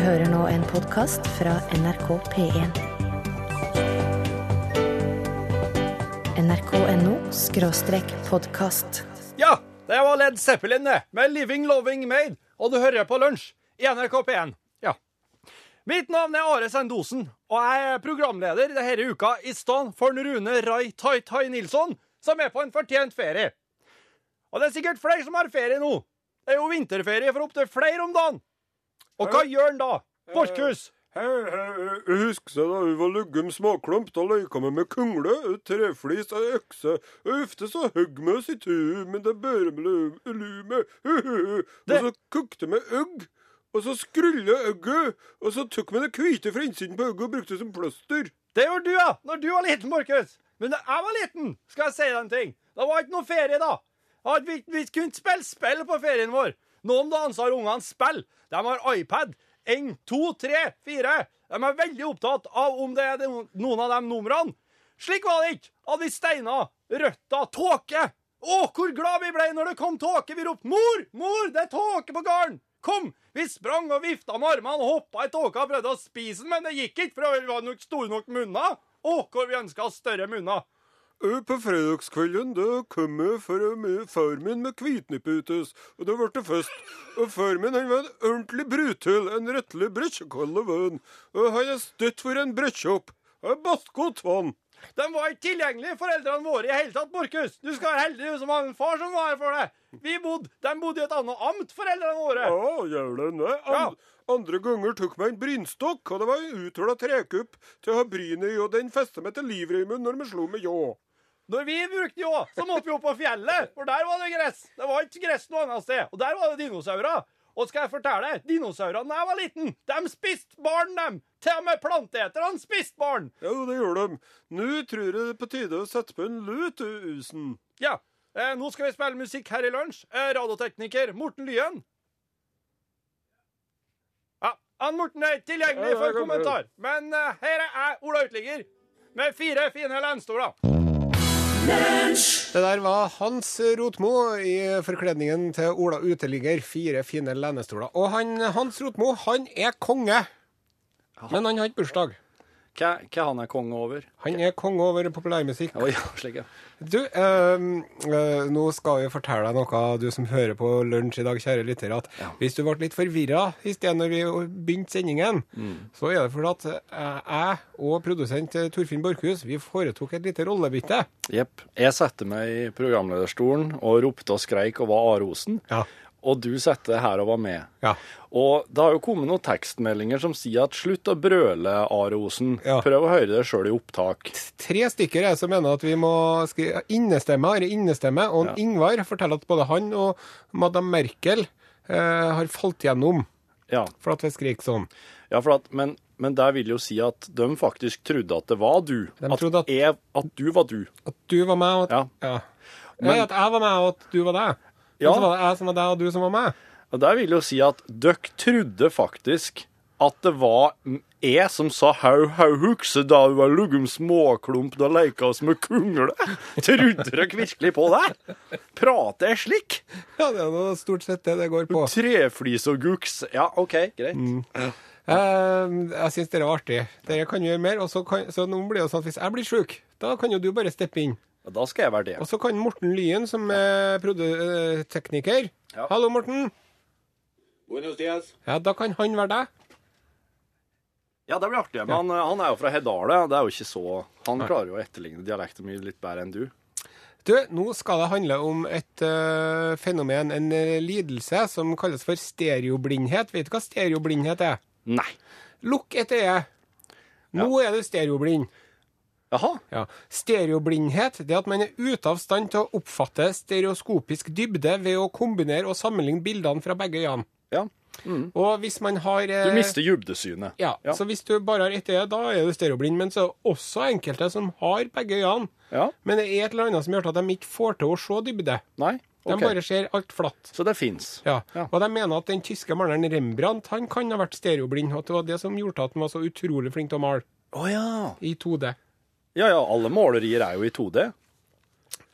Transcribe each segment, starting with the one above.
hører nå en podkast fra NRK P1. nrk.no skråstrek podkast. Ja, det var Led Zeppelin det, med 'Living Loving Made', og du hører på Lunsj i NRK P1. Ja. Mitt navn er Are Sendosen, og jeg er programleder denne uka i stedet for Rune Rai Tai Tai Nilsson, som er på en fortjent ferie. Og det er sikkert flere som har ferie nå. Det er jo vinterferie for opptil flere om dagen. Og hva gjør han da? Borchhus? Husk seg da vi var luggum småklump, da løyka vi med kungle, treflis og økse, ofte så høgg vi oss i tu, men det bør ble lume, og så kokte vi øgg, og så skrulla øgget, og så tok vi det hvite fra innsiden på øgget og brukte det som plaster. Det gjorde du, ja! Når du var liten, Borchhus. Men da jeg var liten, skal jeg si deg en ting. Det var ikke noe ferie da. At vi, vi kunne spille spill på ferien vår. Nå om dagen så har ungene spill. De har iPad. Én, to, tre, fire. De er veldig opptatt av om det er noen av de numrene. Slik var det ikke. Hadde vi steiner, røtter, tåke. Å, hvor glad vi ble når det kom tåke. Vi ropte 'Mor! Mor! Det er tåke på gården!' Kom! Vi sprang og vifta med armene og hoppa i tåka og prøvde å spise den, men det gikk ikke, for vi var nok store nok munner. Å, hvor vi ønska større munner. På fredagskvelden da kom jeg for med far min med kvitnipputes, og da ble det fest. Og far min han var en ordentlig brutull, en rettelig brødkjekalle venn. Og han er støtt for en brødkjopp. Baskot vann. De var ikke tilgjengelige, foreldrene våre, i hele tatt, Borchhus. Du skal være heldig du som har en far som var her for deg. Vi bodde, De bodde i et annet amt, foreldrene våre. Ja, jævlen det And, ja. Andre ganger tok meg en brynstokk, og det var en uthula trekupp til å ha brynet i, og den festa meg til livreimen når vi slo med ljå. Når vi brukte ljå, så måtte vi opp på fjellet, for der var det gress. Det var ikke gress noe annet sted. Og der var det dinosaurer. Og skal jeg fortelle deg, dinosaurene da jeg var liten, de spiste barn, dem. Til og med planteeterne spiste barn. Ja, det gjorde de. Nå tror jeg det er på tide å sette på en lut, Usen. Ja. Eh, nå skal vi spille musikk her i lunsj. Eh, radiotekniker Morten Lyen. Ja, han Morten er ikke tilgjengelig for en kommentar. Men eh, her er jeg, Ola Uteligger, med fire fine lenstoler. Det der var Hans Rotmo i forkledningen til Ola Uteligger. Fire fine lenestoler. Og han, Hans Rotmo, han er konge. Men han har ikke bursdag. Hva, hva han er konge over? Han er konge over populærmusikk. Oi, slik, ja. Du, eh, eh, nå skal vi fortelle deg noe, du som hører på lunsj i dag, kjære lytter, at hvis du ble litt forvirra i sted når vi begynte sendingen, så er det fordi at eh, jeg og produsent eh, Torfinn Borchhus vi foretok et lite rollebytte. Jepp. Jeg satte meg i programlederstolen og ropte og skreik og var Arosen. Ja. Og du satte her og var med. Ja. Og det har jo kommet noen tekstmeldinger som sier at slutt å brøle, Arosen. Ja. Prøv å høre det sjøl i opptak. Tre stykker er som mener at vi må skrive innestemme, eller innestemme, og Ja. Ingvar forteller at både han og madame Merkel eh, har falt gjennom Ja, for at vi skriker sånn. ja for at, men, men det vil jo si at de faktisk trodde at det var du. De at, at- jeg, at du var du. At du var meg, og at, Ja. ja. Men- Nei, at jeg var meg, og at du var deg. Ja. Og så var det jeg som var deg, og du som var meg. Og der vil jo si at dere trodde faktisk at det var jeg som sa hau, hau, hukse da du var luggum småklump da leika oss med kungle. Trodde dere virkelig på det? Prater jeg slik? Ja, det er nå stort sett det det går på. Treflis og guks. Ja, OK, greit. Mm. Eh, jeg syns dere var artig. Dere kan gjøre mer. Kan, så nå blir det sånn at hvis jeg blir sjuk, da kan jo du bare steppe inn. Ja, Da skal jeg være det. Og så kan Morten Lyen, som er eh, tekniker Ja. Hallo, Morten. Buenos dias. Ja, da kan han være deg. Ja, det blir artig. Men han, han er jo fra Hedale. Det er jo ikke så Han klarer jo å etterligne dialekten min litt bedre enn du. Du, nå skal det handle om et eh, fenomen, en eh, lidelse, som kalles for stereoblindhet. Vet du hva stereoblindhet er? Nei. Lukk et øye. Nå er du stereoblind. Jaha. Ja. Stereoblindhet det er at man er ute av stand til å oppfatte stereoskopisk dybde ved å kombinere og sammenligne bildene fra begge øyene. Ja. Og hvis man har eh, Du mister dybdesynet. Ja, Ja. så hvis du bare har ett øye, da er du stereoblind. Men så er det også enkelte som har begge øynene. Ja. Men det er et eller annet som gjør at de ikke får til å se dybde. Nei? De bare ser alt flatt. Så det fins. Ja. Ja. Og de mener at den tyske maleren Rembrandt han kan ha vært stereoblind, og at det var det som gjorde at han var så utrolig flink til å male Oh, ja. i 2D. Ja ja, alle målerier er jo i 2D.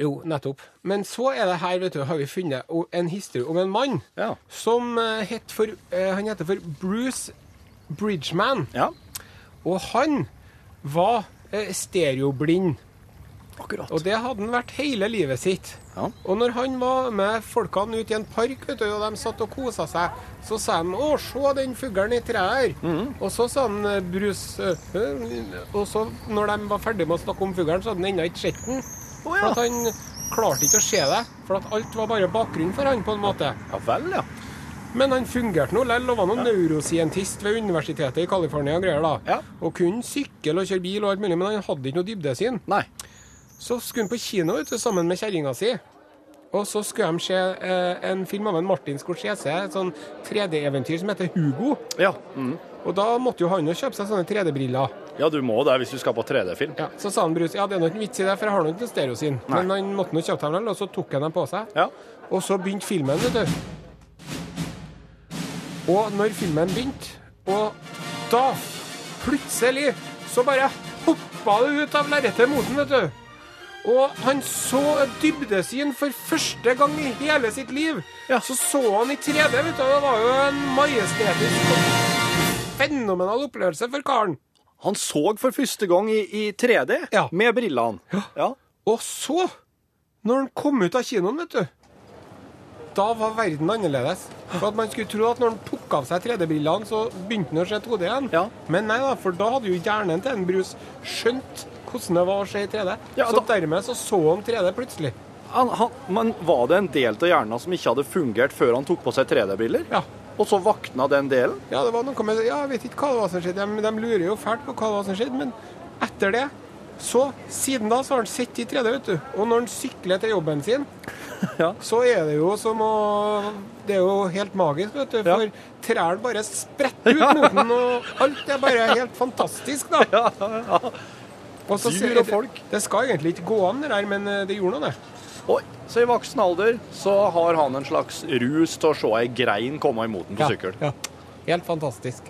Jo, nettopp. Men så er det her, vet du, har vi funnet en historie om en mann Ja. som eh, het for, eh, han heter for Bruce Bridgeman. Ja, Og han var eh, stereoblind. Akkurat. Og det hadde han vært hele livet sitt. Ja. Og når han var med folkene ute i en park, vet du, og de satt og kosa seg, så sa han 'Å, se den fuglen i treet her'. Mhm. Og så sa han eh, Brus eh, Og så, når de var ferdige med å snakke om fuglen, så hadde han ennå ikke sett den. Oh, ja. For han klarte ikke å se det. For at alt var bare bakgrunn for han, på en måte. Ja vel, ja. Men han fungerte nå likevel og var noen neuroscientist ved universitetet i California og greier, da. Ja. Og kunne sykle og kjøre bil og alt mulig, men han hadde ikke noe dybdesyn. Nei. Så skulle han på kino vet sammen med kjerringa si. Og så skulle de se eh, en film av en Martin Scorsese, et sånn 3D-eventyr som heter Hugo. Ja. Mm. Og da måtte jo han jo kjøpe seg sånne 3D-briller. ja, du må det hvis du skal på 3D-film. Ja, så sa han Bruce ja, det er nok en vits i det, for jeg har nå ikke. Nei. Men han måtte nå kjøpe dem vel, og så tok han dem på seg. Ja. Og så begynte filmen, vet du. Og når filmen begynte, og da plutselig så bare hoppa det ut av lerretet mot den, vet du. Og han så dybdesyn for første gang i hele sitt liv. Så så han i 3D, vet du. Det var jo en majestetisk fenomenal opplevelse for karen. Han så for første gang i, i 3D Ja. med brillene. Ja. Og så, når han kom ut av kinoen, vet du Da var verden annerledes. For at Man skulle tro at når han tok av seg 3D-brillene, så begynte han å se 2D igjen. Ja. Men nei da, for da hadde jo hjernen til en Brus skjønt hvordan det var å se i 3D. Ja, så da- dermed så så han 3D plutselig. Han, han, men var det en del av hjernen som ikke hadde fungert før han tok på seg 3D-briller? Ja. Og så vakna den delen? Ja, det var noe med Ja, jeg vet ikke hva det var som skjedde. De, de lurer jo fælt på hva det var som skjedde, men etter det så, Siden da så har han sett i 3D, vet du. Og når han sykler til jobben sin, Ja. så er det jo som å Det er jo helt magisk, vet du. Ja. For trærne bare spretter ut mot den, og alt er bare helt fantastisk, da. Og så Dyr ser- og folk. Det, det skal egentlig ikke gå an, det der, men eh, det gjorde nå det. Oi, så i voksen alder så har han en slags rus til å se ei grein komme imot den på sykkel. Ja. Helt fantastisk.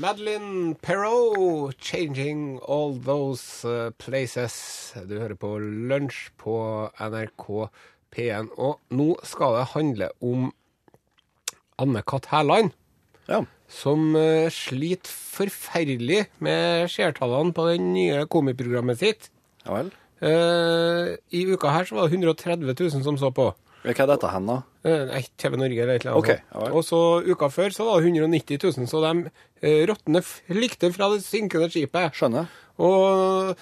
Madeline Perrault, 'Changing All Those uh, Places'. Du hører på Lunsj på NRK P1. Og nå skal det handle om Anne-Kat. Hærland, Ja. Som uh, sliter forferdelig med seertallene på det nye komiprogrammet sitt. ja vel. Uh, I uka her så var det 130 000 som så på. Hva er dette hen, da? Eh, Nei, TV Norge eller et eller annet. Ok, sånt. ja vel. og så uka før så var det 190 000, så de uh, råtne f- fra det synkende skipet. Skjønner. Og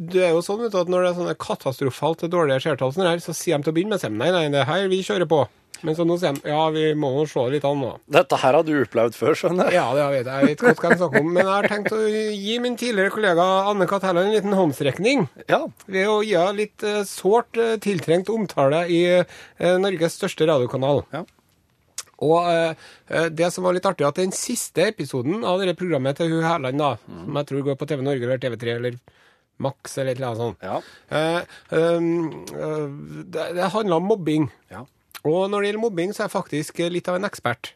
det er jo sånn vet du, at når det er sånne katastrofalt dårlige seertall, så sier de til å begynne med seg nei, nei, det her vi kjører på. Men så nå sier de ja, vi må nå se litt an nå. Dette her har du opplevd før, skjønner jeg. Ja, det vet jeg. Jeg vet godt hva jeg snakker om. Men jeg har tenkt å gi min tidligere kollega Anne Kat. Helland en liten håndsrekning. Ja. Ved å gi henne litt eh, sårt eh, tiltrengt omtale i eh, Norges største radiokanal. Ja. Og eh, det som var litt artig, at den siste episoden av dette programmet til hun Hærland, da, som jeg tror går på TV Norge eller TV3 eller Max eller et eller annet sånt, Ja. eh, eh, det, det handla om mobbing. Ja. Og når det gjelder mobbing, så er jeg faktisk litt av en ekspert.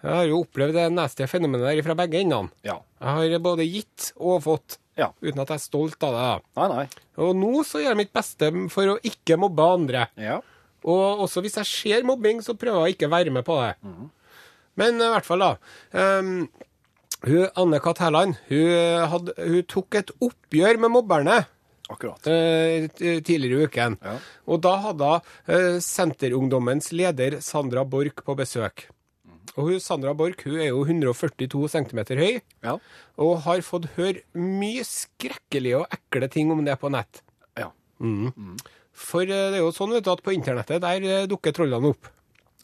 Jeg har jo opplevd det neste fenomenet der fra begge endene. Ja. Jeg har både gitt og fått, Ja. uten at jeg er stolt av det. Nei, nei. Og nå så gjør jeg mitt beste for å ikke mobbe andre. Ja. Og også hvis jeg ser mobbing, så prøver jeg ikke å være med på det. Men i hvert fall, da. Um, hun, Anne Kat. Hærland hun, hun tok et oppgjør med mobberne Akkurat. eh, tidligere i uken. Ja. Og da hadde hun eh, Senterungdommens leder Sandra Borch på besøk. Og hun, Sandra Borch hun er jo 142 cm høy, Ja. og har fått høre mye skrekkelige og ekle ting om det på nett. Ja. For eh, det er jo sånn vet du, at på internettet der eh, dukker trollene opp.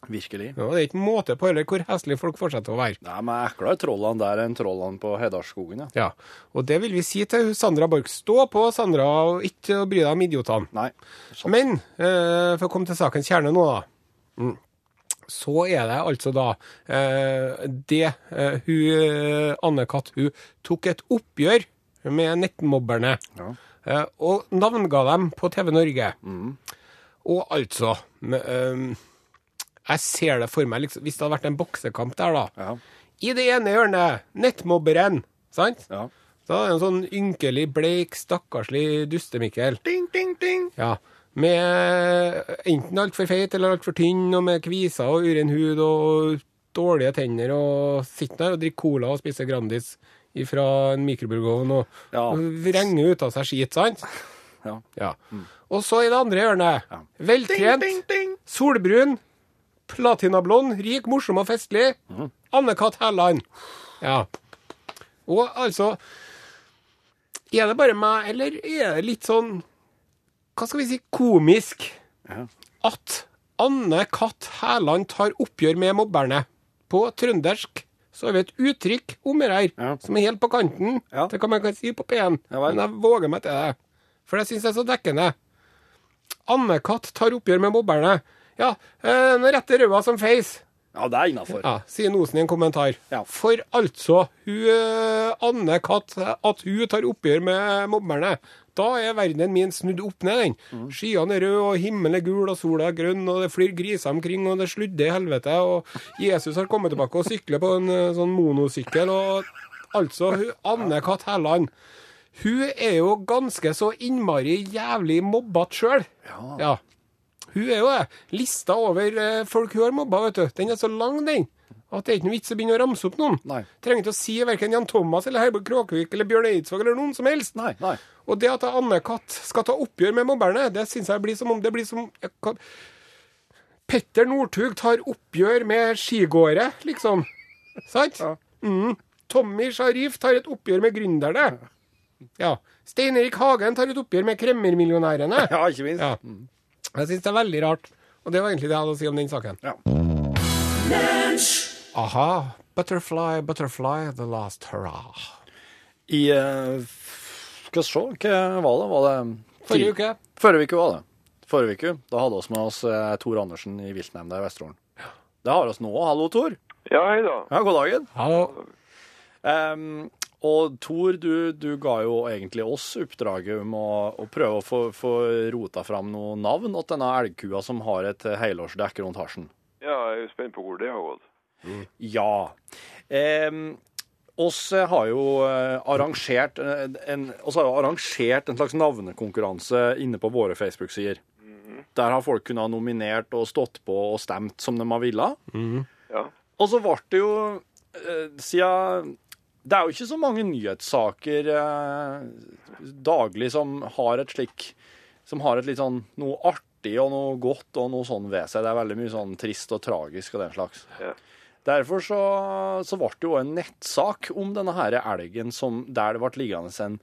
Virkelig. Ja, det er ikke måte på heller hvor heslige folk fortsetter å være. Nei, men eklere er trollene der enn trollene på Hedarskogen, ja. Ja, Og det vil vi si til Sandra Borch. Stå på, Sandra, og ikke bry deg om idiotene. Nei. Sånn. Men eh, for å komme til sakens kjerne nå, da. Mm. Så er det altså da eh, det eh, hun eh, Anne-Kat. hun tok et oppgjør med nettmobberne. Ja. Eh, og navnga dem på TV Norge. Og altså med, eh, Jeg ser det for meg, liksom, hvis det hadde vært en boksekamp der, da. Ja. I det ene hjørnet, nettmobberen. Sant? Ja. Da er det en sånn ynkelig, bleik, stakkarslig dustemikkel. Ding, ding, ding. Ja. Med enten altfor feit eller altfor tynn, og med kviser og uren hud og dårlige tenner og sitter der og drikker cola og spiser Grandis fra en mikrobølgeovn og, Ja. og vrenger ut av seg skit, sant? Ja. Og så i det andre hjørnet, veltrent, solbrun, platinablond, rik, morsom og festlig, Anne-Kat. Hærland. Ja. Og altså Er det bare meg, eller er det litt sånn Hva skal vi si komisk at Anne-Kat. Hærland tar oppgjør med mobberne? På trøndersk så har vi et uttrykk om det her Ja. som er helt på kanten. Ja. Det kan man kan si på P1, Ja men jeg våger meg til det. For jeg syns jeg er så dekkende. Anne-Kat. tar oppgjør med mobberne. Ja, eh, den rette røda som feis. Ja, det er innafor. Ja, sier Nosen i en kommentar. Ja. For altså, hun, eh, Anne Katt, at hun tar oppgjør med mobberne. Da er verdenen min snudd opp ned, den. Mm. Skyene er røde, og himmelen er gul, og sola er grønn, og det flyr griser omkring, og det sludder i helvete, og Jesus har kommet tilbake og sykler på en eh, sånn monosykkel, og altså, hun, Anne Katt Helland hun er jo ganske så innmari jævlig mobbete sjøl. Ja. Hun er jo det. Lista over eh, folk hun har mobba, vet du. Den er så lang, den. At det er ikke noe vits å begynne å ramse opp noen. Nei. Trenger ikke å si verken Jan Thomas eller Herborg Kråkevik eller Bjørn Eidsvåg eller noen som helst. Nei, nei. Og det at Anne-Kat. skal ta oppgjør med mobberne, det syns jeg blir som om det blir som kan- Petter Northug tar oppgjør med skigåere, liksom. Sant? Mm. Tommy Sharif tar et oppgjør med gründerne. Ja. Stein Erik Hagen tar et oppgjør med kremmermillionærene. Ja, ikke minst. Ja. Jeg syns det er veldig rart. Og det var egentlig det jeg hadde å si om den saken. Ja. Aha. Butterfly, butterfly, the last hurrah. I eh, Skal vi se, hva var det? Var det Forrige uke. Forrige uke var det. Forrige uke, Da hadde vi med oss eh, Tor Andersen i viltnemnda i Vesterålen. Det har oss nå. Hallo, Tor. Ja, hei da. Ja, god dagen. Hallo. Em, og Tor, du, du ga jo egentlig oss oppdraget om å, å prøve å få, få rota fram noe navn til denne elgkua som har et helårsdekk rundt halsen. Ja, jeg er spent på hvor det har gått. Ja. Eh, oss har jo eh, arrangert eh, en, har arrangert en slags navnekonkurranse inne på våre Facebook-sider. Der har folk kunnet ha nominert og stått på og stemt som de har villet. Ja. Og så ble det jo eh, siden Det er jo ikke så mange nyhetssaker eh, daglig som har et slik Som har et litt sånn noe artig og noe godt og noe sånn ved seg. Det er veldig mye sånn trist og tragisk og den slags. Ja. Derfor så, så ble det jo en nettsak om denne her elgen som, der det ble liggende en,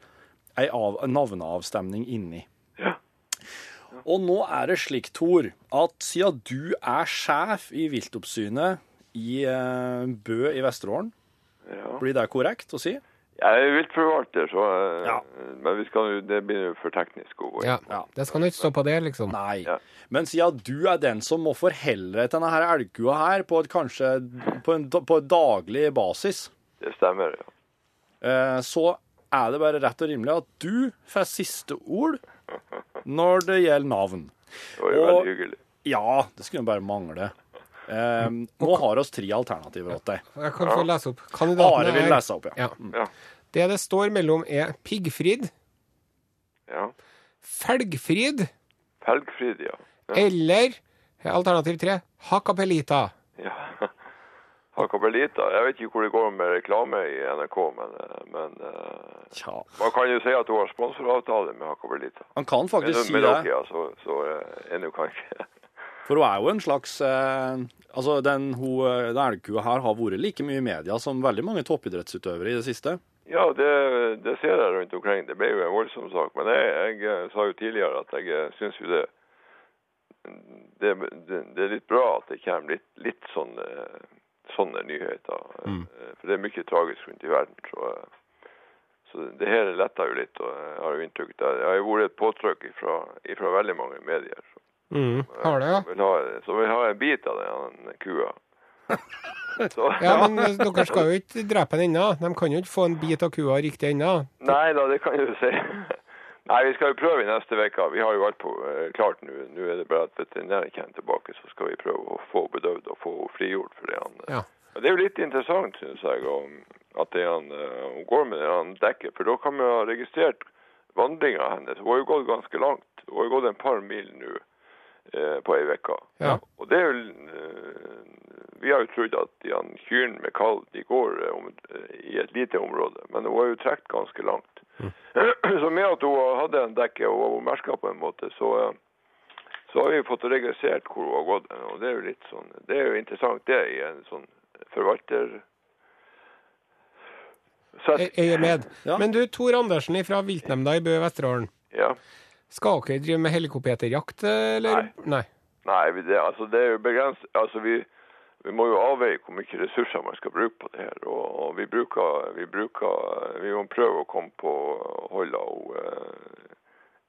en, av, en navneavstemning inni. Ja. Og nå er det slik, Tor, at siden du er sjef i viltoppsynet i eh, Bø i Vesterålen, ja. blir det korrekt å si? Jeg er viltforvalter, så eh, Ja. Men vi skal, jo- det blir jo for teknisk å gå inn. Ja. Ja. Det skal nå ikke stå på det, liksom. Nei. Ja. Men siden du er den som må forholde deg til denne her elgkua her på et kanskje på en, på en daglig basis, Det stemmer, ja. eh, så er det bare rett og rimelig at du får siste ord når det gjelder navn. Det var jo Og- veldig hyggelig. Ja, det skulle bare mangle. Eh, nå har vi tre alternativer til deg. Jeg kan få lese opp. Are vil lese opp, ja. ja. Ja. Det det står mellom, er Piggfrid, ja. Felgfrid Felgfrid, ja. ja. eller alternativ tre Hakapelita. ja. Hakapelita. Jeg vet ikke hvor det går med reklame i NRK, men, men eh, Tja. man kan jo si at hun har sponsoravtale med Hakapelita. Han kan Med, faktisk si med det, dere, ja, så, så eh, er ikke jo kanskje for hun er jo en slags eh, Altså, den, hun, den elgkua her har vært like mye i media som veldig mange toppidrettsutøvere i det siste. Ja, det, det ser jeg rundt omkring. Det ble jo en voldsom sak. Men jeg, jeg eh, sa jo tidligere at jeg eh, syns jo det, det det er litt bra at det kommer litt, litt sånne, sånne nyheter. Mm. For det er mye tragisk rundt i verden. Så, eh, så det her letter jo litt. og Jeg har jo inntrykk det har jo vært et påtrykk fra, veldig mange medier. Så, Mm. Har det, ja? vil ha, så vil ha en bit av den kua. Så, Ja, men eh, dere skal jo ikke drepe den ennå. De kan jo ikke få en bit av kua riktig ennå. Nei da, det kan du si. Nei, vi skal jo prøve i neste uke. Vi har jo alt på eh, klart nå. Nå er det bare at veterinæren kommer tilbake, så skal vi prøve å få bedøvd og få henne frigjort for det. Han. Ja. Og Det er jo litt interessant, syns jeg, om at det han, eh, hun går med det han dekker. For da kan vi ha registrert vandringa hennes. Hun har jo gått ganske langt. Hun har jo gått en par mil nå på ei uke. Ja. Og det er jo eh, vi har jo trodd at han kyrne med kalv de går eh, om, eh, i et lite område, men hun har jo trukket ganske langt. Så med at hun hadde en dekke og var merka på en måte, så, eh, så har vi fått registrert hvor hun har gått. Og det er jo litt sånn, det er jo interessant det i en sånn forvalter... Så, Jeg jeg er med. Ja. Men du, Tor Andersen fra viltnemnda i Bø Vesterålen. ja. Skal dere drive med helikopterjakt, eller? Nei. Nei, Nei det, altså, det er jo begrenset. Altså, vi, vi må jo avveie hvor mye ressurser man skal bruke på det her. Og, og vi bruker, vi bruker, vi må prøve å komme på hold av uh,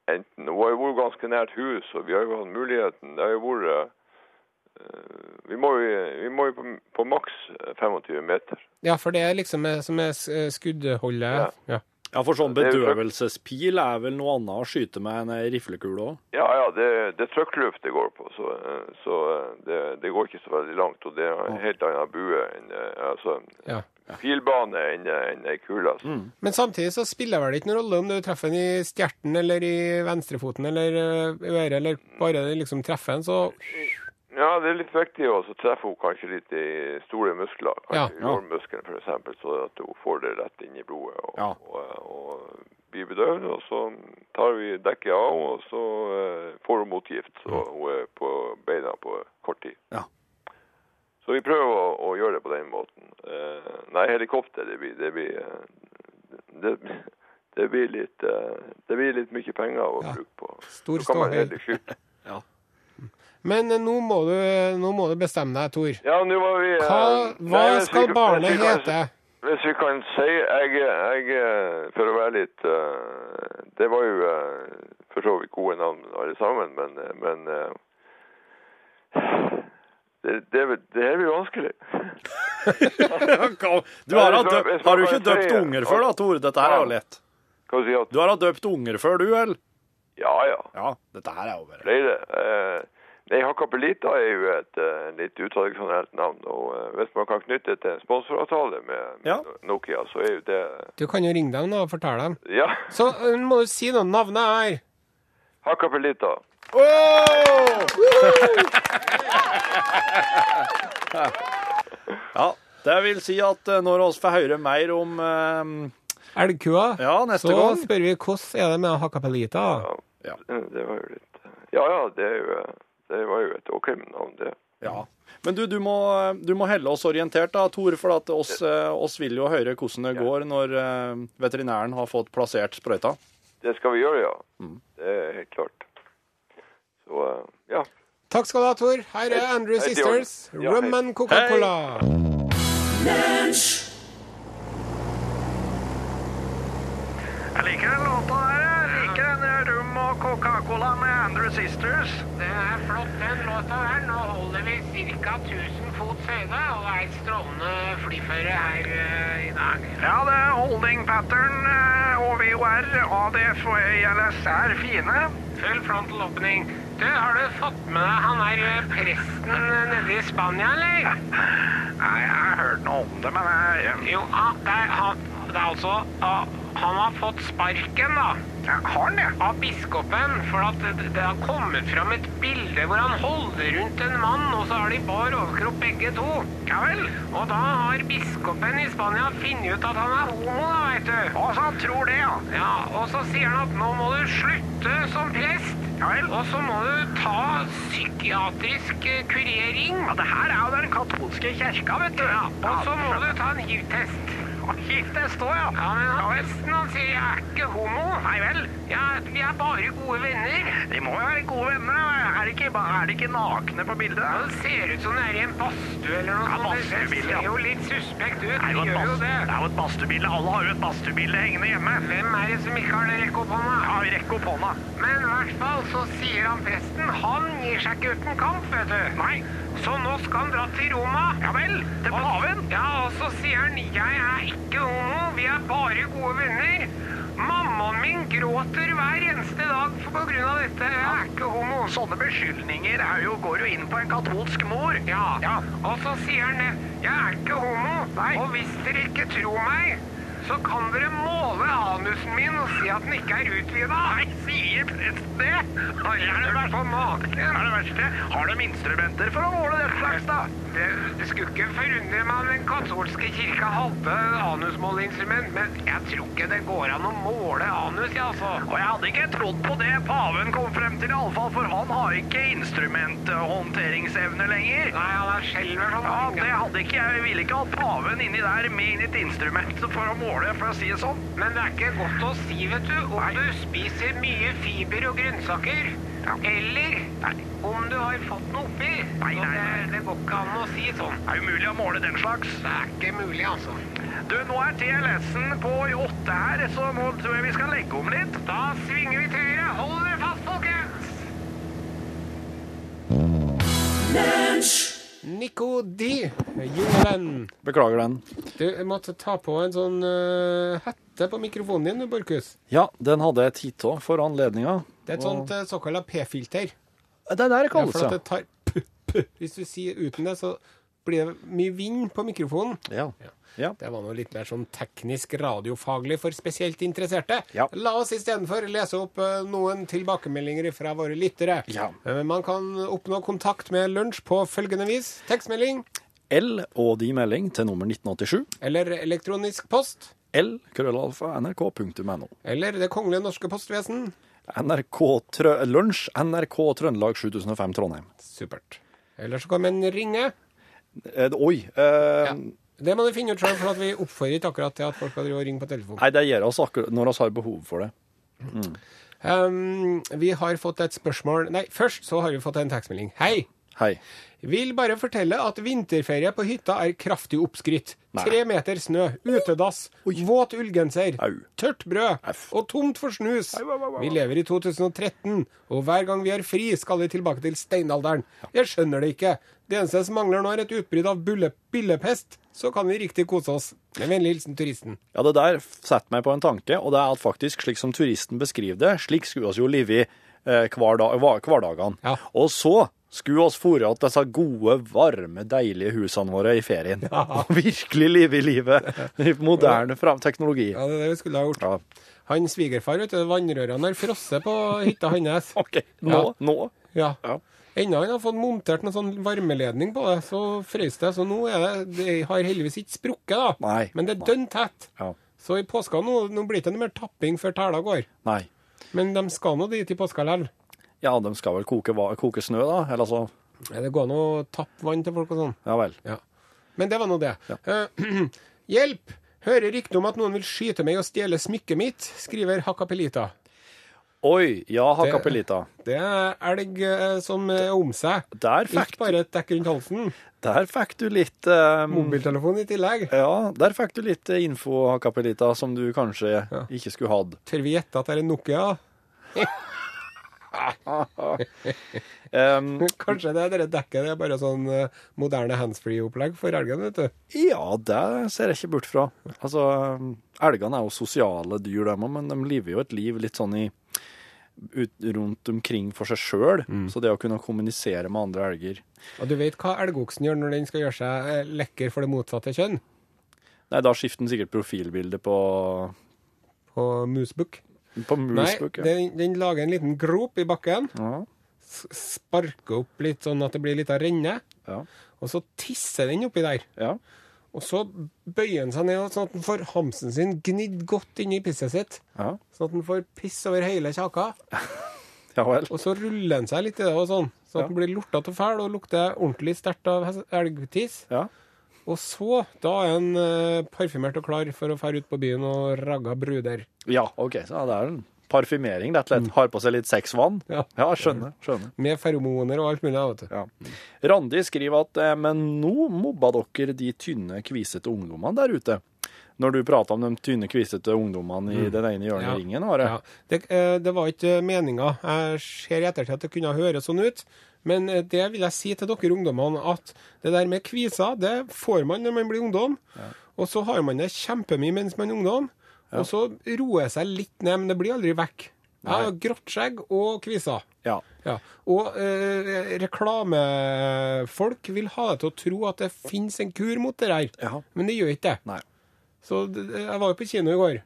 enten. Hun har jo vært ganske nært hus, og vi har jo hatt muligheten. Det har jo vært eh, vi må jo, vi må jo på, på maks 25 meter. Ja, for det er liksom eh, som er eh, skuddholdet. Ja. Ja. Ja, for sånn bedøvelsespil er vel noe annet å skyte med enn ei riflekule òg? Ja, ja, det, det er trykkluft det går på, så, eh, så eh, det, det går ikke så veldig langt. Og det er en helt annen bue enn eh, altså, Ja. pilbane enn enn ei kule. Altså. Men samtidig så spiller vel det ikke noen rolle om du treffer den i stjerten eller i venstrefoten eller eh, øret, eller bare liksom treffer den, så Ja, det er litt viktig å så treffe henne kanskje litt i store muskler. Ja, Kanskje ja. for eksempel, så at hun får det rett inn i blodet og, Ja. og, og blir bedøvd. Og så tar vi dekket av og så uh, får hun motgift. Så hun er på beina på kort tid. Ja. Så vi prøver å, å gjøre det på den måten. Uh, nei, helikopter, det blir, det blir, eh, det, det blir litt uh, Det blir litt mye penger å Ja. bruke på. Stor ståhei. skyte. Men eh, nå må, du, nå må du bestemme deg, Tor. Ja, nå var vi Hva, Hva, nei, skal vi barnet kan- hete? Hvis vi kan si jeg, jeg For å være litt eh, Det var jo eh, for så vidt gode navn alle sammen, men, eh, men eh, det, det, det her blir vanskelig. Du har, hatt døpt, har du ikke døpt unger før, da, Tor? Dette her er jo lett. Du har hatt døpt unger før, du, eller? Ja, ja. Ja, dette her er jo bare Flere. Nei, Hakkapelita er jo et uh, litt utradisjonelt navn. Og uh, hvis man kan knytte det til en sponsoravtale med, med Ja. Nokia, så er jo det Du kan jo ringe dem da og fortelle dem. Ja. Så uh, må du si noe. Navnet er Hakkapelita. Ja, det vil si at når vi får høre mer om Elgkua. Ja, Så gang. spør vi hvordan er det med Hakapelita? Ja. ja. Det var jo litt Ja ja, det, er jo, det var jo et OK navn, det. Ja. Men du, du må, du må helle oss orientert, da, Tor, for at oss, eh, oss vil jo høre hvordan det går når eh, veterinæren har fått plassert sprøyta. Det skal vi gjøre, ja. Mm. Det er helt klart. Så eh, ja. Takk skal du ha, Tor. Her er Andrew Hei, Sisters. Ja, rum and Coca-Cola. Jeg liker den låta her. Jeg liker den rum og Coca-Cola med Andrew Sisters. Det er flott, den låta her. Nå holder vi ca. 1000 fots høyde og er strålende flyføre her eh, i dag. Ja, det er holding pattern, eh, OVOR, ADF og ALS er fine. Full frontal opening. Du, har du fått med deg han er eh, presten nede i Spania, eller? Nei, jeg har hørt noe om det, men jeg... Jo, ah, det, er, han, det er altså Han har fått sparken, da. Ja, har han det? Av biskopen, for at det, det har kommet fram et bilde hvor han holder rundt en mann, og så har de bar overkropp begge to. Ja vel. Og da har biskopen i Spania funnet ut at han er homo, da, veit du. Og så han tror det, ja. Ja, og så sier han at nå må du slutte som prest. Ja vel. Og så må du ta psykiatrisk eh, kurering. Ja, det her er jo den katolske kirka, vet du. Ja, og så må du ta en hiv-test. Giftest står, ja. Ja, men han presten han sier jeg er ikke homo. Nei vel. Ja, vi er bare gode venner. De må jo være gode venner. Er de ikke, er de ikke nakne på bildet? Ja, Det ser ut som det er i en badstue eller noe Ja. Det badstuebilde, ja. ser jo litt suspekt ut. Det De gjør jo det. det er jo et badstuebilde. Alle har jo et badstuebilde hengende hjemme. Hvem er det som ikke har det rekk opp hånda? Ja, rekk opp hånda. Men i hvert fall så sier han presten, han gir seg ikke uten kamp, vet du. Nei. Så nå skal han dra til Roma. Ja vel, til paven. Ja, og så sier han, jeg er ikke homo, vi er bare gode venner. Mammaen min gråter hver eneste dag på grunn av dette, jeg er ikke homo. Sånne beskyldninger er jo, går jo inn på en katolsk mor. Ja, ja. Og så sier han jeg er ikke homo, Nei. og hvis dere ikke tror meg, så kan dere måle anusen min og si at den ikke er utvidet. Nei, Sier presten det? Har du vært på maken? Er det verste? Har de instrumenter for å måle den slags, da? Det, det skulle ikke forundre meg om den katolske kirka hadde anusmåleinstrument, men jeg tror ikke det går an å måle anus, ja, altså. Og jeg hadde ikke trodd på det paven kom frem til, iallfall, for han har ikke instrumenthåndteringsevne lenger. Nei, han er skjelver sånn. Ja, det hadde ikke jeg. Jeg ville ikke ha paven inni der med inn et instrument for å måle, for å si det sånn. Men det er ikke godt å si, vet du, om du spiser mye fiber og grønnsaker. Eller om du har fått noe oppi. Nei, nei, det, nei. det går ikke an å si sånn. Det er umulig å måle den slags. Det er ikke mulig, altså. Du, nå er TLS-en på i åtte her, så nå tror jeg vi skal legge om litt. Da svinger vi til høyre. Hold dere fast, folkens! Nico D, jungelen. Beklager den. Du jeg måtte ta på en sånn uh, hette på mikrofonen din, Borchhus. Ja, den hadde jeg tid til for anledninga. Det er et sånt uh, såkalt P-filter. Det er der det Ja, kalles, for at ja. det tar. Hvis du sier uten det, så blir det mye vind på mikrofonen. Ja. Ja. Det var noe litt mer sånn teknisk radiofaglig for spesielt interesserte. Ja. La oss istedenfor lese opp eh, noen tilbakemeldinger fra våre lyttere. Ja. Eh, Man kan oppnå kontakt med Lunsj på følgende vis. Tekstmelding L og de melding til nummer 1987. eller elektronisk post. L krøllalfa nrk.no. Eller Det kongelige norske postvesen. NRK Trø Lunsj, NRK Trøndelag 7005 Trondheim. Supert. Eller så kan man ringe. Eh, oi. Eh, Det må du finne ut sjøl, for at vi oppfordrer ikke akkurat til at folk skal ringe på telefon. Nei, det gjør oss akkurat når vi har behov for det. Um, vi har fått et spørsmål Nei, først så har vi fått en tekstmelding. Hei! Hei. Vil bare fortelle at vinterferie på hytta er kraftig oppskrytt. Tre meter snø, utedass, våt ullgenser, tørt brød F. og tomt for snus. au, au, au. Vi lever i 2013, og hver gang vi er fri, skal vi tilbake til steinalderen. Jeg skjønner det ikke. Det eneste som mangler nå, er et utbrudd av billepest. Så kan vi riktig kose oss. Med vennlig hilsen turisten. Ja, det der setter meg på en tanke, og det er at faktisk, slik som turisten beskriver det, slik skulle vi jo leve i eh, hverdagene. Ja. Og så skulle vi fôre at disse gode, varme, deilige husene våre i ferien. Og virkelig leve i livet i moderne teknologi. Ja, det er det vi skulle ha gjort. Ja. Han svigerfar, vet du, vannrørene har frosset på hytta hans. OK, nå, Ja. nå. Ja. Enda han har fått montert noen sånn varmeledning på det, så frøs det. Så nå er det Det har heldigvis ikke sprukket, da. Nei. Men det er dønn tett. Ja. Så i påska nå, nå blir det ikke noe mer tapping før tæla går. Nei. Men de skal nå dit i påska likevel. Ja, de skal vel koke, koke snø, da? Eller så Ja, Det går an å tappe vann til folk og sånn. Ja vel. Ja. Men det var nå det. Ja. hjelp! Hører rykte om at noen vil skyte meg og stjele smykket mitt, skriver Hakkapelita. Oi, ja, Hakapelita. Det er elg eh, som er om seg. Der fikk, Ikke bare et dekk rundt halsen. der fikk du litt um, Mobiltelefon i tillegg. Ja, der fikk du litt eh, info, Hakapelita, som du kanskje ikke skulle hatt. Tør vi gjette at det er en Nokia? Um, Kanskje det er det dekket det er bare sånn moderne handsfree-opplegg for elgen, vet du. ja, det ser jeg ikke bort fra. Altså, elgene er jo sosiale dyr, dem òg, men de lever jo et liv litt sånn i ut, rundt omkring for seg sjøl. Så det å kunne kommunisere med andre elger Og du vet hva elgoksen gjør når den skal gjøre seg eh, lekker for det motsatte kjønn? Nei, da skifter den sikkert profilbilde på, På Musebook. på Nei, Ja. den, den lager en liten grop i bakken, Ja, sparker opp litt sånn at det blir litt av renne, ja, og så tisser den oppi der. ja. Og så bøyer han seg ned sånn at han får hamsen sin gnidd godt inn i pisset sitt. ja. Sånn at han får piss over hele kjaka. Ja vel. Og så ruller han seg litt i det og sånn, sånn at Ja. han blir lortete og fæl og lukter ordentlig sterkt av elgtiss. Ja. Og så, da er han uh, parfymert og klar for å fære ut på byen og ragga bruder. ja, OK. Så det er en parfymering, rett og slett. Har på seg litt sexvann. Ja. Ja, skjønner. skjønner. Med feromoner og alt mulig. vet du. Ja. Randi skriver at eh, men nå mobba dere de tynne, kvisete ungdommene der ute. Når du prata om de tynne, kvisete ungdommene i den ene hjørnet Ja. ringen. Are. Ja. Det, eh, det var ikke meninga. Jeg ser i ettertid at det kunne høres sånn ut. Men eh, det vil jeg si til dere ungdommene, at det der med kviser, det får man når man blir ungdom. Og så har man det kjempemye mens man er ungdom. Og så roer seg litt ned, men det blir aldri vekk. Har grått skjegg og kviser. Ja. Ja. Og eh, reklamefolk vil ha deg til å tro at det finnes en kur mot det der. Ja. Men det gjør ikke det. Nei. Så jeg var jo på kino i går,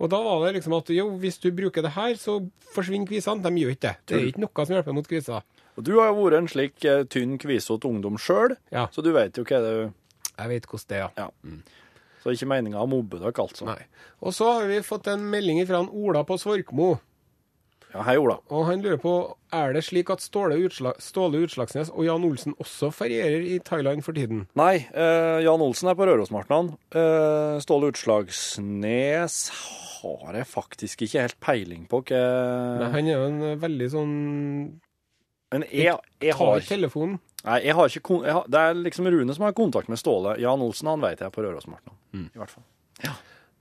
Og da var det liksom at jo, hvis du bruker det her, så forsvinner kvisene. De gjør ikke det. Det er ikke noe som hjelper mot kviser. Og du har jo vært en slik eh, tynn, kvisete ungdom sjøl, Ja. så du vet jo hva det er. Jeg vet hvordan det er. Ja. Så det er ikke meninga å mobbe dere, altså. Nei. Og så har vi fått en melding fra en Ola på Svorkmo. Ja, hei, Ola. Og han lurer på er det slik at Ståle, Utsla Ståle Utslagsnes og Jan Olsen også ferierer i Thailand for tiden? Nei, eh, Jan Olsen er på Rørosmartnan. Eh, Ståle Utslagsnes har jeg faktisk ikke helt peiling på Ikke... Nei, han er jo en veldig sånn Men jeg, jeg har telefonen. Nei, jeg har ikke jeg har, Det er liksom Rune som har kontakt med Ståle. Jan Olsen han vet jeg på Mm. I hvert fall.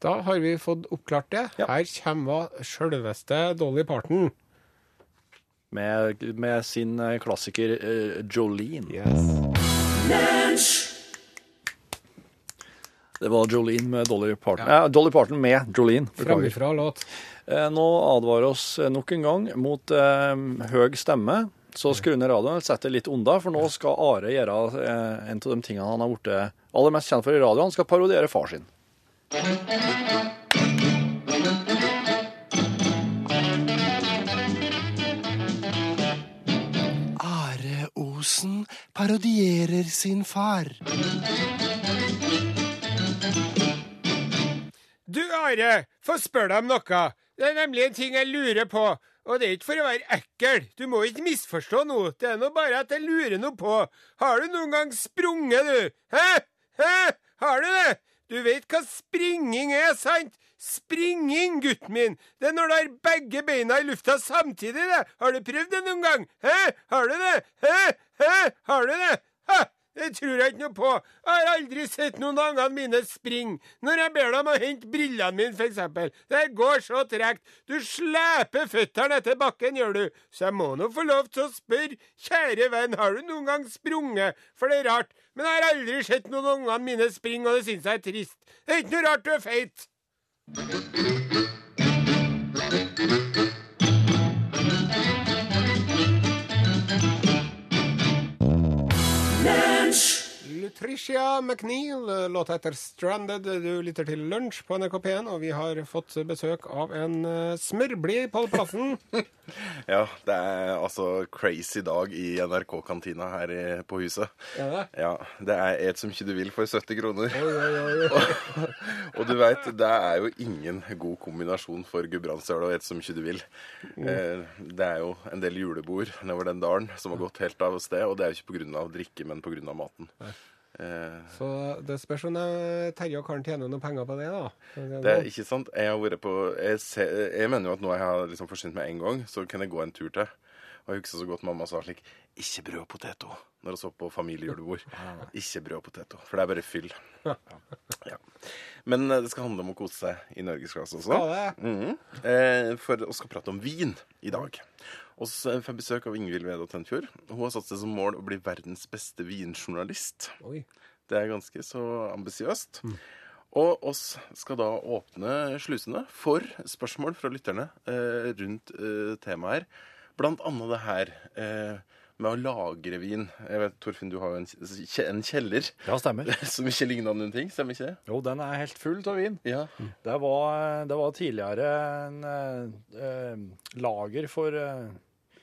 Da har vi fått oppklart det. Ja. Her kommer sjølveste Dolly Parton. Med, med sin eh, klassiker uh, Jolene. Det var Jolene med Dolly Parton. Ja. Dolly Parton med Jolene. Framifrå låt. Eh, Nå advarer oss eh, nok en gang mot eh, høy stemme. Så skru ned radioen, sett det litt unna, for nå skal Are gjøre eh, en av de tingene han har blitt aller mest kjent for i radio. Han skal parodiere far sin. Are Osen parodierer sin far. Du, Are, få spørre deg om noe. Det er nemlig en ting jeg lurer på. Og det er ikke for å være ekkel. Du må ikke misforstå noe. Det er nå bare at jeg lurer noe på. Har du noen gang sprunget, du? Hæ? Hæ? Har du det? Du vet hva springing er, sant? Springing, gutten min. Det er når du har begge beina i lufta samtidig, det. Har du prøvd det noen gang? Hæ? Har du det? Hæ? Hæ? Har du det? Ha! Det tror jeg ikke noe på. Jeg har aldri sett noen av ungene mine springe. Når jeg ber dem å hente brillene mine, eksempel. Det går så tregt. Du sleper føttene etter bakken, gjør du. Så jeg må nå få lov til å spørre, kjære venn, har du noen gang sprunget? For det er rart. Men jeg har aldri sett noen av ungene mine springe, og det syns jeg er trist. Det er ikke noe rart du er feit. Lutricia McNeil, låta etter 'Stranded'. Du lytter til Lunsj på NRK P1, og vi har fått besøk av en eh, smørblid på plassen. Ja, det er altså crazy dag i NRK-kantina her i, på huset. Det? Ja, det er et som ikke du vil for 70 kroner. og du veit, det er jo ingen god kombinasjon for gudbrandsdøl og et som ikke du vil. Eh, det er jo en del julebord nedover den dalen som har gått helt av sted, og det er jo ikke pga. drikke, men pga. maten. Eh, Så det spørs om Terje og Karen tjener noen penger på det, da. det er ikke sant. Jeg har vært på Jeg, ser, jeg mener jo at nå jeg har liksom forsynt meg én gang, så kan jeg gå en tur til. Og jeg husker så godt mamma sa slik Ikke brød og poteto når hun så på familiejulebord. Ikke brød og poteto, for det er bare fyll. Ja. Men eh, det skal handle om å kose seg i norgesklasse også. Mm eh, for vi skal prate om vin i dag. Og så får jeg besøk av Ingvild Vedå Tønfjord. Hun har satt seg som mål å bli verdens beste vinjournalist. Oi. Det er ganske så ambisiøst. Og oss skal da åpne slusene for spørsmål fra lytterne eh, rundt temaet her. Annet det her eh, med å lagre vin. Jeg vet, Torfinn, du har jo en, en kjeller Ja, stemmer. som ikke ligner noen ting, stemmer ikke det? Jo, den er helt full av vin. Ja. Det var, det var tidligere en eh, eh, lager for eh,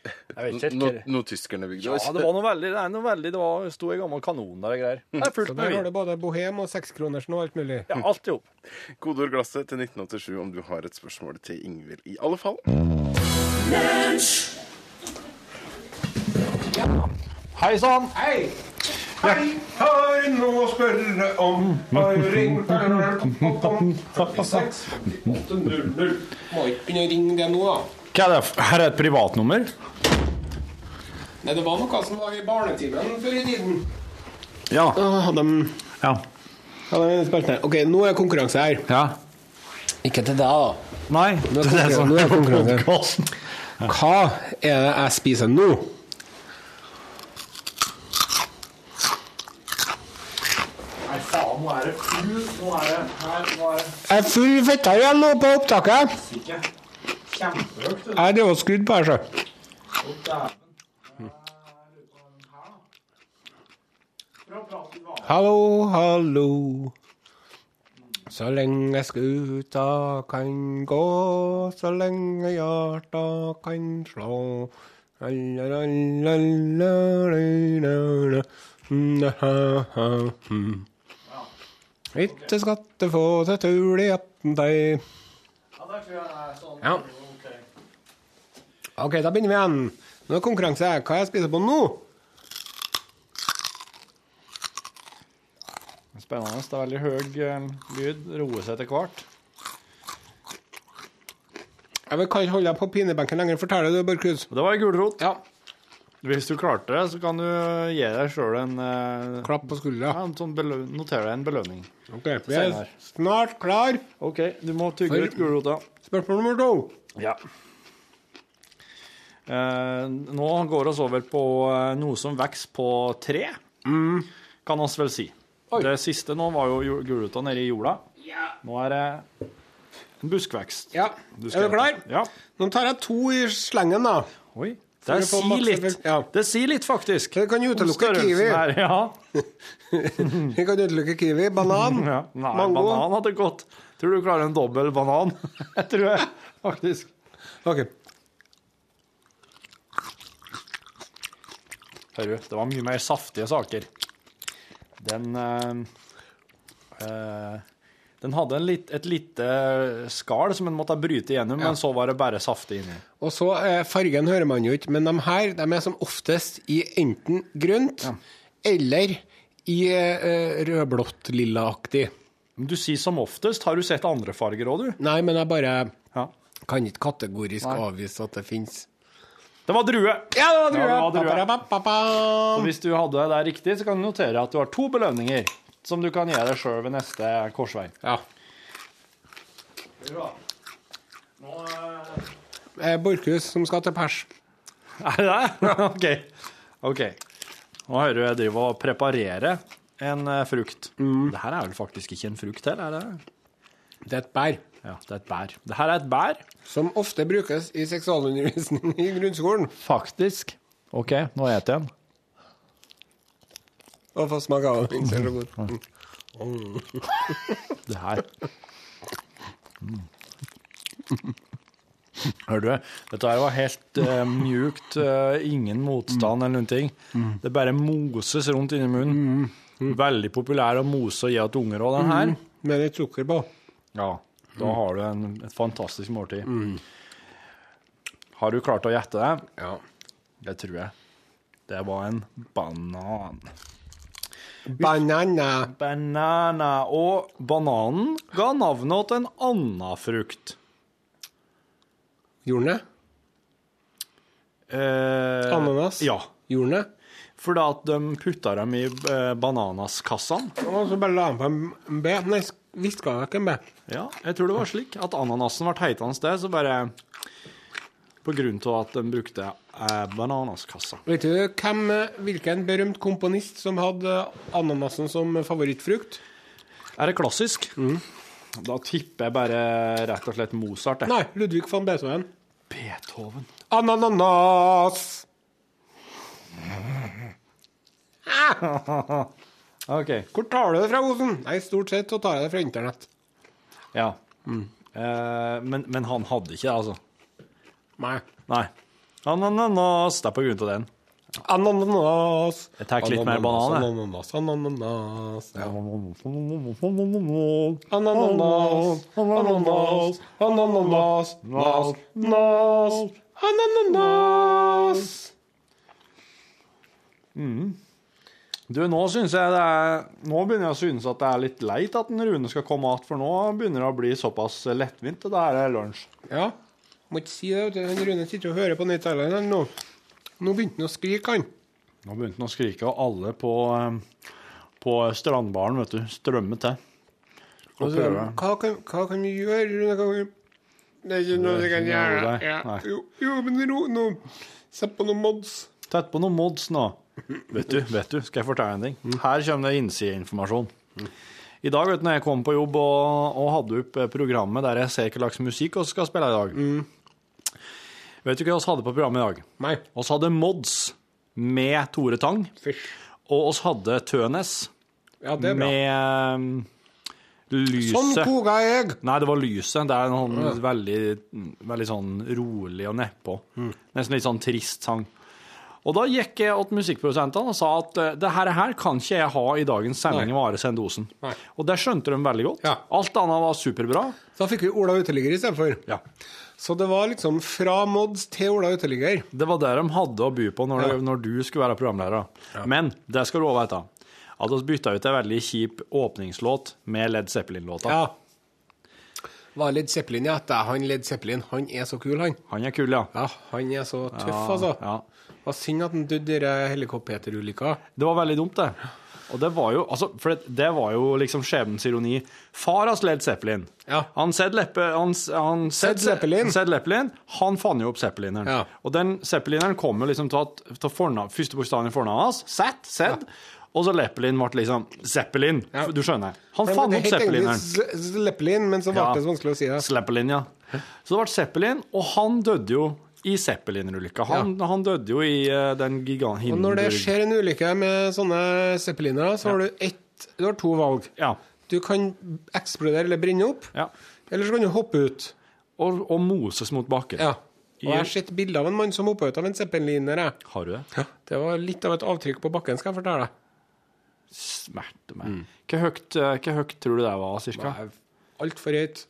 Jeg vet ikke helt Noe no tyskerne bygde? Ja, det var noe veldig Det er noe veldig Det var, sto en gammel kanon der og greier. Det er Så fullt der med har du både bohem og sekskronersen og alt mulig. Ja, alt i hop. Kodeord glasset til 1987 om du har et spørsmål til Ingvild. I alle fall. Hei sann! Hei! Hei, Har noe å spørre om. Har ringt 86 800. Må ikke begynne å ringe det nå, da. Hva er det? Her er et privatnummer. Nei, det var noe som var i barnetimen før i tiden. Ja. Hadde de, Ja. ja de. OK, nå er konkurranse her. ja. Ikke til deg, da. Nei, Nå er konkurranse. Nå er konkurranse. Hva er det jeg spiser nå? Nei, faen, nå er det full Nå er det her Nå er det Jeg er full fetter igjen nå på opptaket. ikke kjempehøyt. Jeg er og skrudd på her, så. Hallo, hallo. Så lenge skuta kan gå, så lenge hjarta kan slå. Ikke skatte få til tull i attentei. Ja. OK, da begynner vi igjen. Nå er det konkurranse. Hva jeg spiser på nå? Spennende. Det er veldig høy eh, lyd. Roer seg etter hvert. Jeg vil- kan ikke holde deg på pinebenken lenger. Fortell det, Børkhus. Det var ei gulrot. Ja. Hvis du klarte det, så kan du gi deg sjøl en eh, Klapp på skuldra. Ja, en sånn belø Notere deg en belønning. Ok, Vi er snart klar. OK, du må tygge For- litt gulrot. Spørsmål nummer to. Ja. Eh, nå går oss over på eh, noe som vokser på tre, kan oss vel si. Det siste nå var jo jo- gulrota nede i jorda. Nå er det en buskvekst. Ja. Du Er du klar? Ja. Nå tar jeg to i slengen, da. Oi. Det sier litt. Ja. Det sier litt, faktisk. Det kan utelukke kiwi. her, ja. det kan utelukke kiwi, banan, ja. Nei, mango. banan hadde gått. Tror du klarer en dobbel banan? Jeg tror jeg, faktisk. Ok. Hører du, det var mye mer saftige saker. Den eh, eh, Den hadde en lit, et lite skall som en måtte bryte igjennom, men så var det bare saftig inni. Og så eh, Fargen hører man jo ikke, men de her de er som oftest i enten grønt eller i eh, rødblått-lillaaktig. Du sier som oftest. Har du sett andre farger òg, du? Nei, men jeg bare Ja. kan ikke kategorisk Nei. avvise at det fins. Det var drue! Ja, det var drue! Ja, det var drue. Pa-pa-pa-pa-pa. Så hvis du hadde det riktig, så kan du notere at du har to belønninger som du kan gi deg sjøl ved neste korsvei. Ja. Eh, Borchhus som skal til pers. Er det det? OK. ok. Nå hører du jeg driver og preparerer en frukt. frukt. Det her er vel faktisk ikke en frukt heller, er det? Det er et bær. Ja, det er et bær. Det her er et bær. Som ofte brukes i seksualundervisning i grunnskolen. Faktisk. OK, nå spiser jeg den. Og få smake av den. ser så godt. Mm. Det her. Mm. Hører du? Dette her var helt uh, mjukt. Uh, ingen motstand eller noen ting. Det bare moses rundt inni munnen. Veldig populær å mose og gi til unger òg, den her. Med litt sukker på. Ja, da har du en, et fantastisk måltid. Har du klart å gjette det? Ja. Det tror jeg. Det var en banan. Banana. Banana. Og bananen ga navnet til en annen frukt. Gjorde den? Eh, Ananas? Ja. Gjorde den? Fordi at de putta dem i eh, bananaskassene. Og så bare la dem på en B. Nei, hviska ikke en B. Ja, jeg tror det var slik at ananasen ble heitende sted, så bare På grunn av at de brukte eh, bananaskassa. Vet du hvem, eh, hvilken berømt komponist som hadde ananasen som favorittfrukt? Er det klassisk? Da tipper jeg bare rett og slett Mozart. jeg. Nei, Ludvig van Beethoven. Beethoven. Ananas! OK. Hvor tar du det fra, Osen? Nei, stort sett så tar jeg det fra internett. Ja. Eh, men, men han hadde ikke det, altså. Nei. Nei. Ananas. Det er på grunn av den. Ananas. Jeg tar litt mer banan, jeg. Ananas, ananas. Ja. Ananas. Ananas, ananas, ananas, nas, nas, ananas. Du, nå synes jeg det er Nå begynner jeg å synes at det er litt leit at en Rune skal komme igjen, for nå begynner det å bli såpass lettvint. Det her er lunsj. Ja, må ikke si det. Han Rune sitter og hører på her nå. Nå begynte han å skrike, han. Nå begynte han å skrike, og alle på, eh, på strandbaren vet du, strømmer til. Og altså, hva, kan, hva kan vi gjøre? Rune? Hva kan. Det er ikke noe vi kan gjøre. Ja. Jo, jo, men ro nå. Sett på noen mods. Tett på noen mods nå. Vet du, vet du, skal jeg fortelle en ting? Her kommer det innsideinformasjon. I dag, vet du, når jeg kom på jobb og, og hadde opp eh, programmet der jeg ser hva slags musikk vi skal spille i dag Vet du hva vi hadde på programmet i dag? Nei. Vi hadde Mods med Tore Tang. Fysj. Og vi hadde Tønes Ja, det er bra. med, lyset Sånn koka jeg! Nei, det var lyset. Det er en sånn veldig, veldig sånn rolig og nedpå. Mm. Nesten litt sånn trist sang. Og da gikk jeg til musikkprodusentene og sa at eh, det her, her kan ikke jeg ha i dagens sending Sendosen. Nei. Og det skjønte de veldig godt. Ja. Alt annet var superbra. Så da fikk vi Ola Uteligger istedenfor. Ja. Så det var liksom fra Mods til Ola Uteligger. Det var det de hadde å by på når, Ja. når du skulle være programleder. Men det skal du òg vite. At vi bytta ut en veldig kjip åpningslåt med Led Zeppelin-låta. Ja. Var Led Zeppelin, ja. Det er han Led Zeppelin. Han er så kul, han. Han er kul, ja. Ja, han er så tøff, Ja, altså. ja. Det var synd at han døde i helikopterulykka. Det var veldig dumt, det. Og det var jo, altså, for det, det var jo liksom skjebnens ironi. Far har Led Zeppelin. Ja. Han Zed Leppe, han, han Zed Zeppelin. Zed Leppelin, han fant jo opp Zeppelineren. Ja. Og den Zeppelineren kom jo liksom til at til forna, første bokstaven i fornavnet hans, Zet, Zed, og så Leppelin ble liksom Zeppelin. Ja. Du skjønner. Han fant opp Zeppelineren. Leppelin, men så ble Ja. det så vanskelig å si det. Zeppelin, ja. Så det ble Zeppelin, og han døde jo i Zeppelin-ulykka. Han, han døde jo i uh, den gigant... Og når det skjer en ulykke med sånne zeppelinere, så har du ett Du har to valg. Ja. Du kan eksplodere eller brenne opp, ja. eller så kan du hoppe ut. Og, og moses mot bakken. Ja. Og jeg har sett bilder av en mann som hoppa ut av en zeppeliner. Har du det? Det var litt av et avtrykk på bakken, skal jeg fortelle deg. Smerte meg. Hva høyt, eh, høyt tror du det var, cirka? Altfor høyt.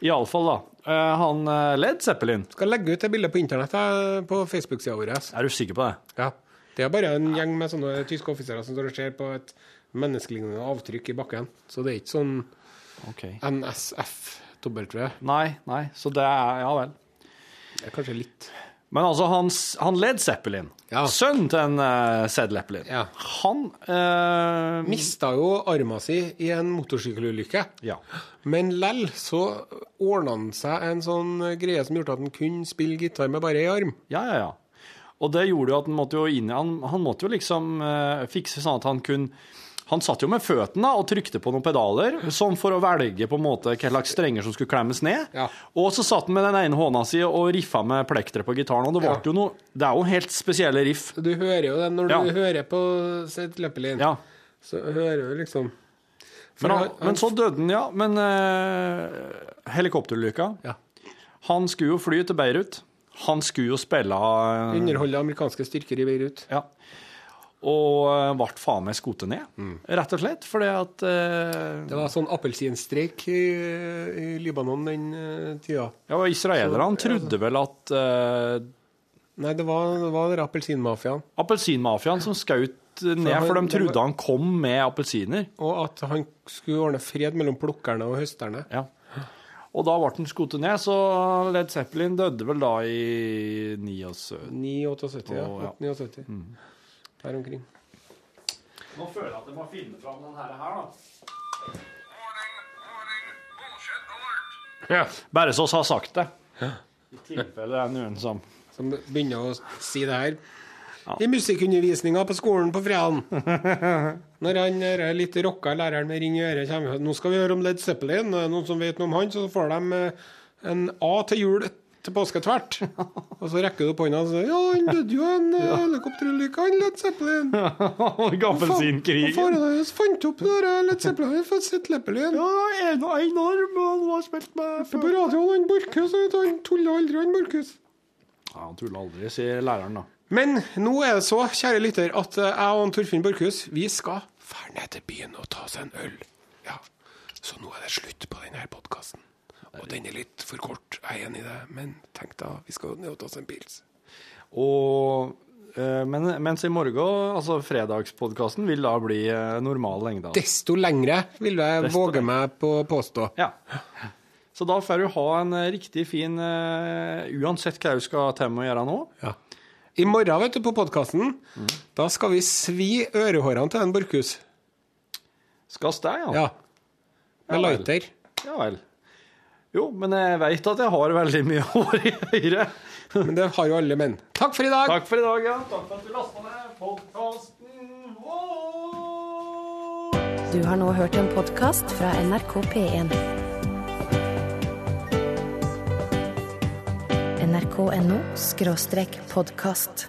Iallfall, da. Eh, han eh, Led Zeppelin. Skal legge ut det bildet på internett eh, på Facebook-sida vår. Er du sikker på det? Ja. Det er bare en gjeng med sånne tyske offiserer som står og ser på et menneskelignende avtrykk i bakken. Så det er ikke sånn okay. NSF-W. Nei, nei. Så det er Ja vel. Det er kanskje litt Men altså, han, han Led Zeppelin, Ja. sønnen til en uh, Zed Leppelin, Ja. han uh, Mista jo arma si i en motorsykkelulykke. Ja. Men lell så ordna han seg en sånn greie som gjorde at han kunne spille gitar med bare ei arm. Ja, ja, ja. Og det gjorde jo at han måtte jo inn Han, han måtte jo liksom uh, fikse sånn at han kunne Han satt jo med føttene og trykte på noen pedaler, sånn for å velge på en måte hva slags strenger som skulle klemmes ned. Ja. Og så satt han med den ene hånda si og riffa med plekteret på gitaren. Og det, ble Ja. jo noe, det er jo helt spesielle riff. Du hører jo det når Ja. du hører på sitt Leppelin. Ja. Så hører du liksom Men, han, men så døde han, ja. Men uh, helikopterulykka Ja. Han skulle jo fly til Beirut. Han skulle jo spille uh, Underholde amerikanske styrker i Beirut. Ja. Og ble faen meg skutt ned, rett og slett. Fordi at uh, Det var sånn appelsinstreik i, i Libanon den uh, tida. Ja, og Israelerne Så- trodde vel at uh, Nei, det var, det var appelsinmafiaen. appelsinmafiaen som skjøt ned, han- for de trodde var- han kom med appelsiner. Og at han skulle ordne fred mellom plukkerne og høsterne. Ja. Og da ble han skutt ned, så Led Zeppelin døde vel da i 79. 78, ja. Å, ja. 79. Der omkring. Nå føler jeg at jeg må finne fram den her, her da. Ja. Bare så vi har sagt det. I tilfelle det er noen som Som begynner å si det her. I musikkundervisninga på skolen på fredagen. Når han er litt rocka læreren med ring i øret kommer Nå skal vi høre om Led Zeppelin. Noen som vet noe om han, så får de eh, en A til jul til påske tvert. Og så rekker du opp hånda og sier Ja, han døde jo en ja. helikopterulykke, han Led Zeppelin. Faren hans fant opp det der Led Zeppelin for sitt Leppelin. Ja, en og en arm, han har spilt med På radioen, han Borchhus, han tulla aldri, han Borchhus. Ja, han tuller aldri, sier læreren da. Men nå er det så, kjære lytter, at eh, jeg og han Torfinn Borchhus vi skal fære ned til byen og ta oss en øl. Ja, Så nå er det slutt på denne podkasten. Og den er litt for kort, jeg er enig i det, men tenk da, vi skal ned og ta oss en pils. Og, eh, men, mens i morgen, altså fredagspodkasten, vil da bli eh, normal lengde. Desto lengre, vil jeg Desto våge meg på å påstå. Ja. Så da får du ha en eh, riktig fin uh, Uansett hva du skal til med å gjøre nå. Ja. I morgen, vet du, på podkasten, da skal vi svi ørehårene til en Borchhus. Skal vi det, ja? Ja. Med Ja lighter. Ja vel. Jo, men jeg veit at jeg har veldig mye hår i øret. Men det har jo alle menn. Takk for i dag! Takk for i dag, ja. Takk for at du lasta ned podkasten. Du har nå hørt en podkast fra NRK P1. nrk.no skråstrek podkast.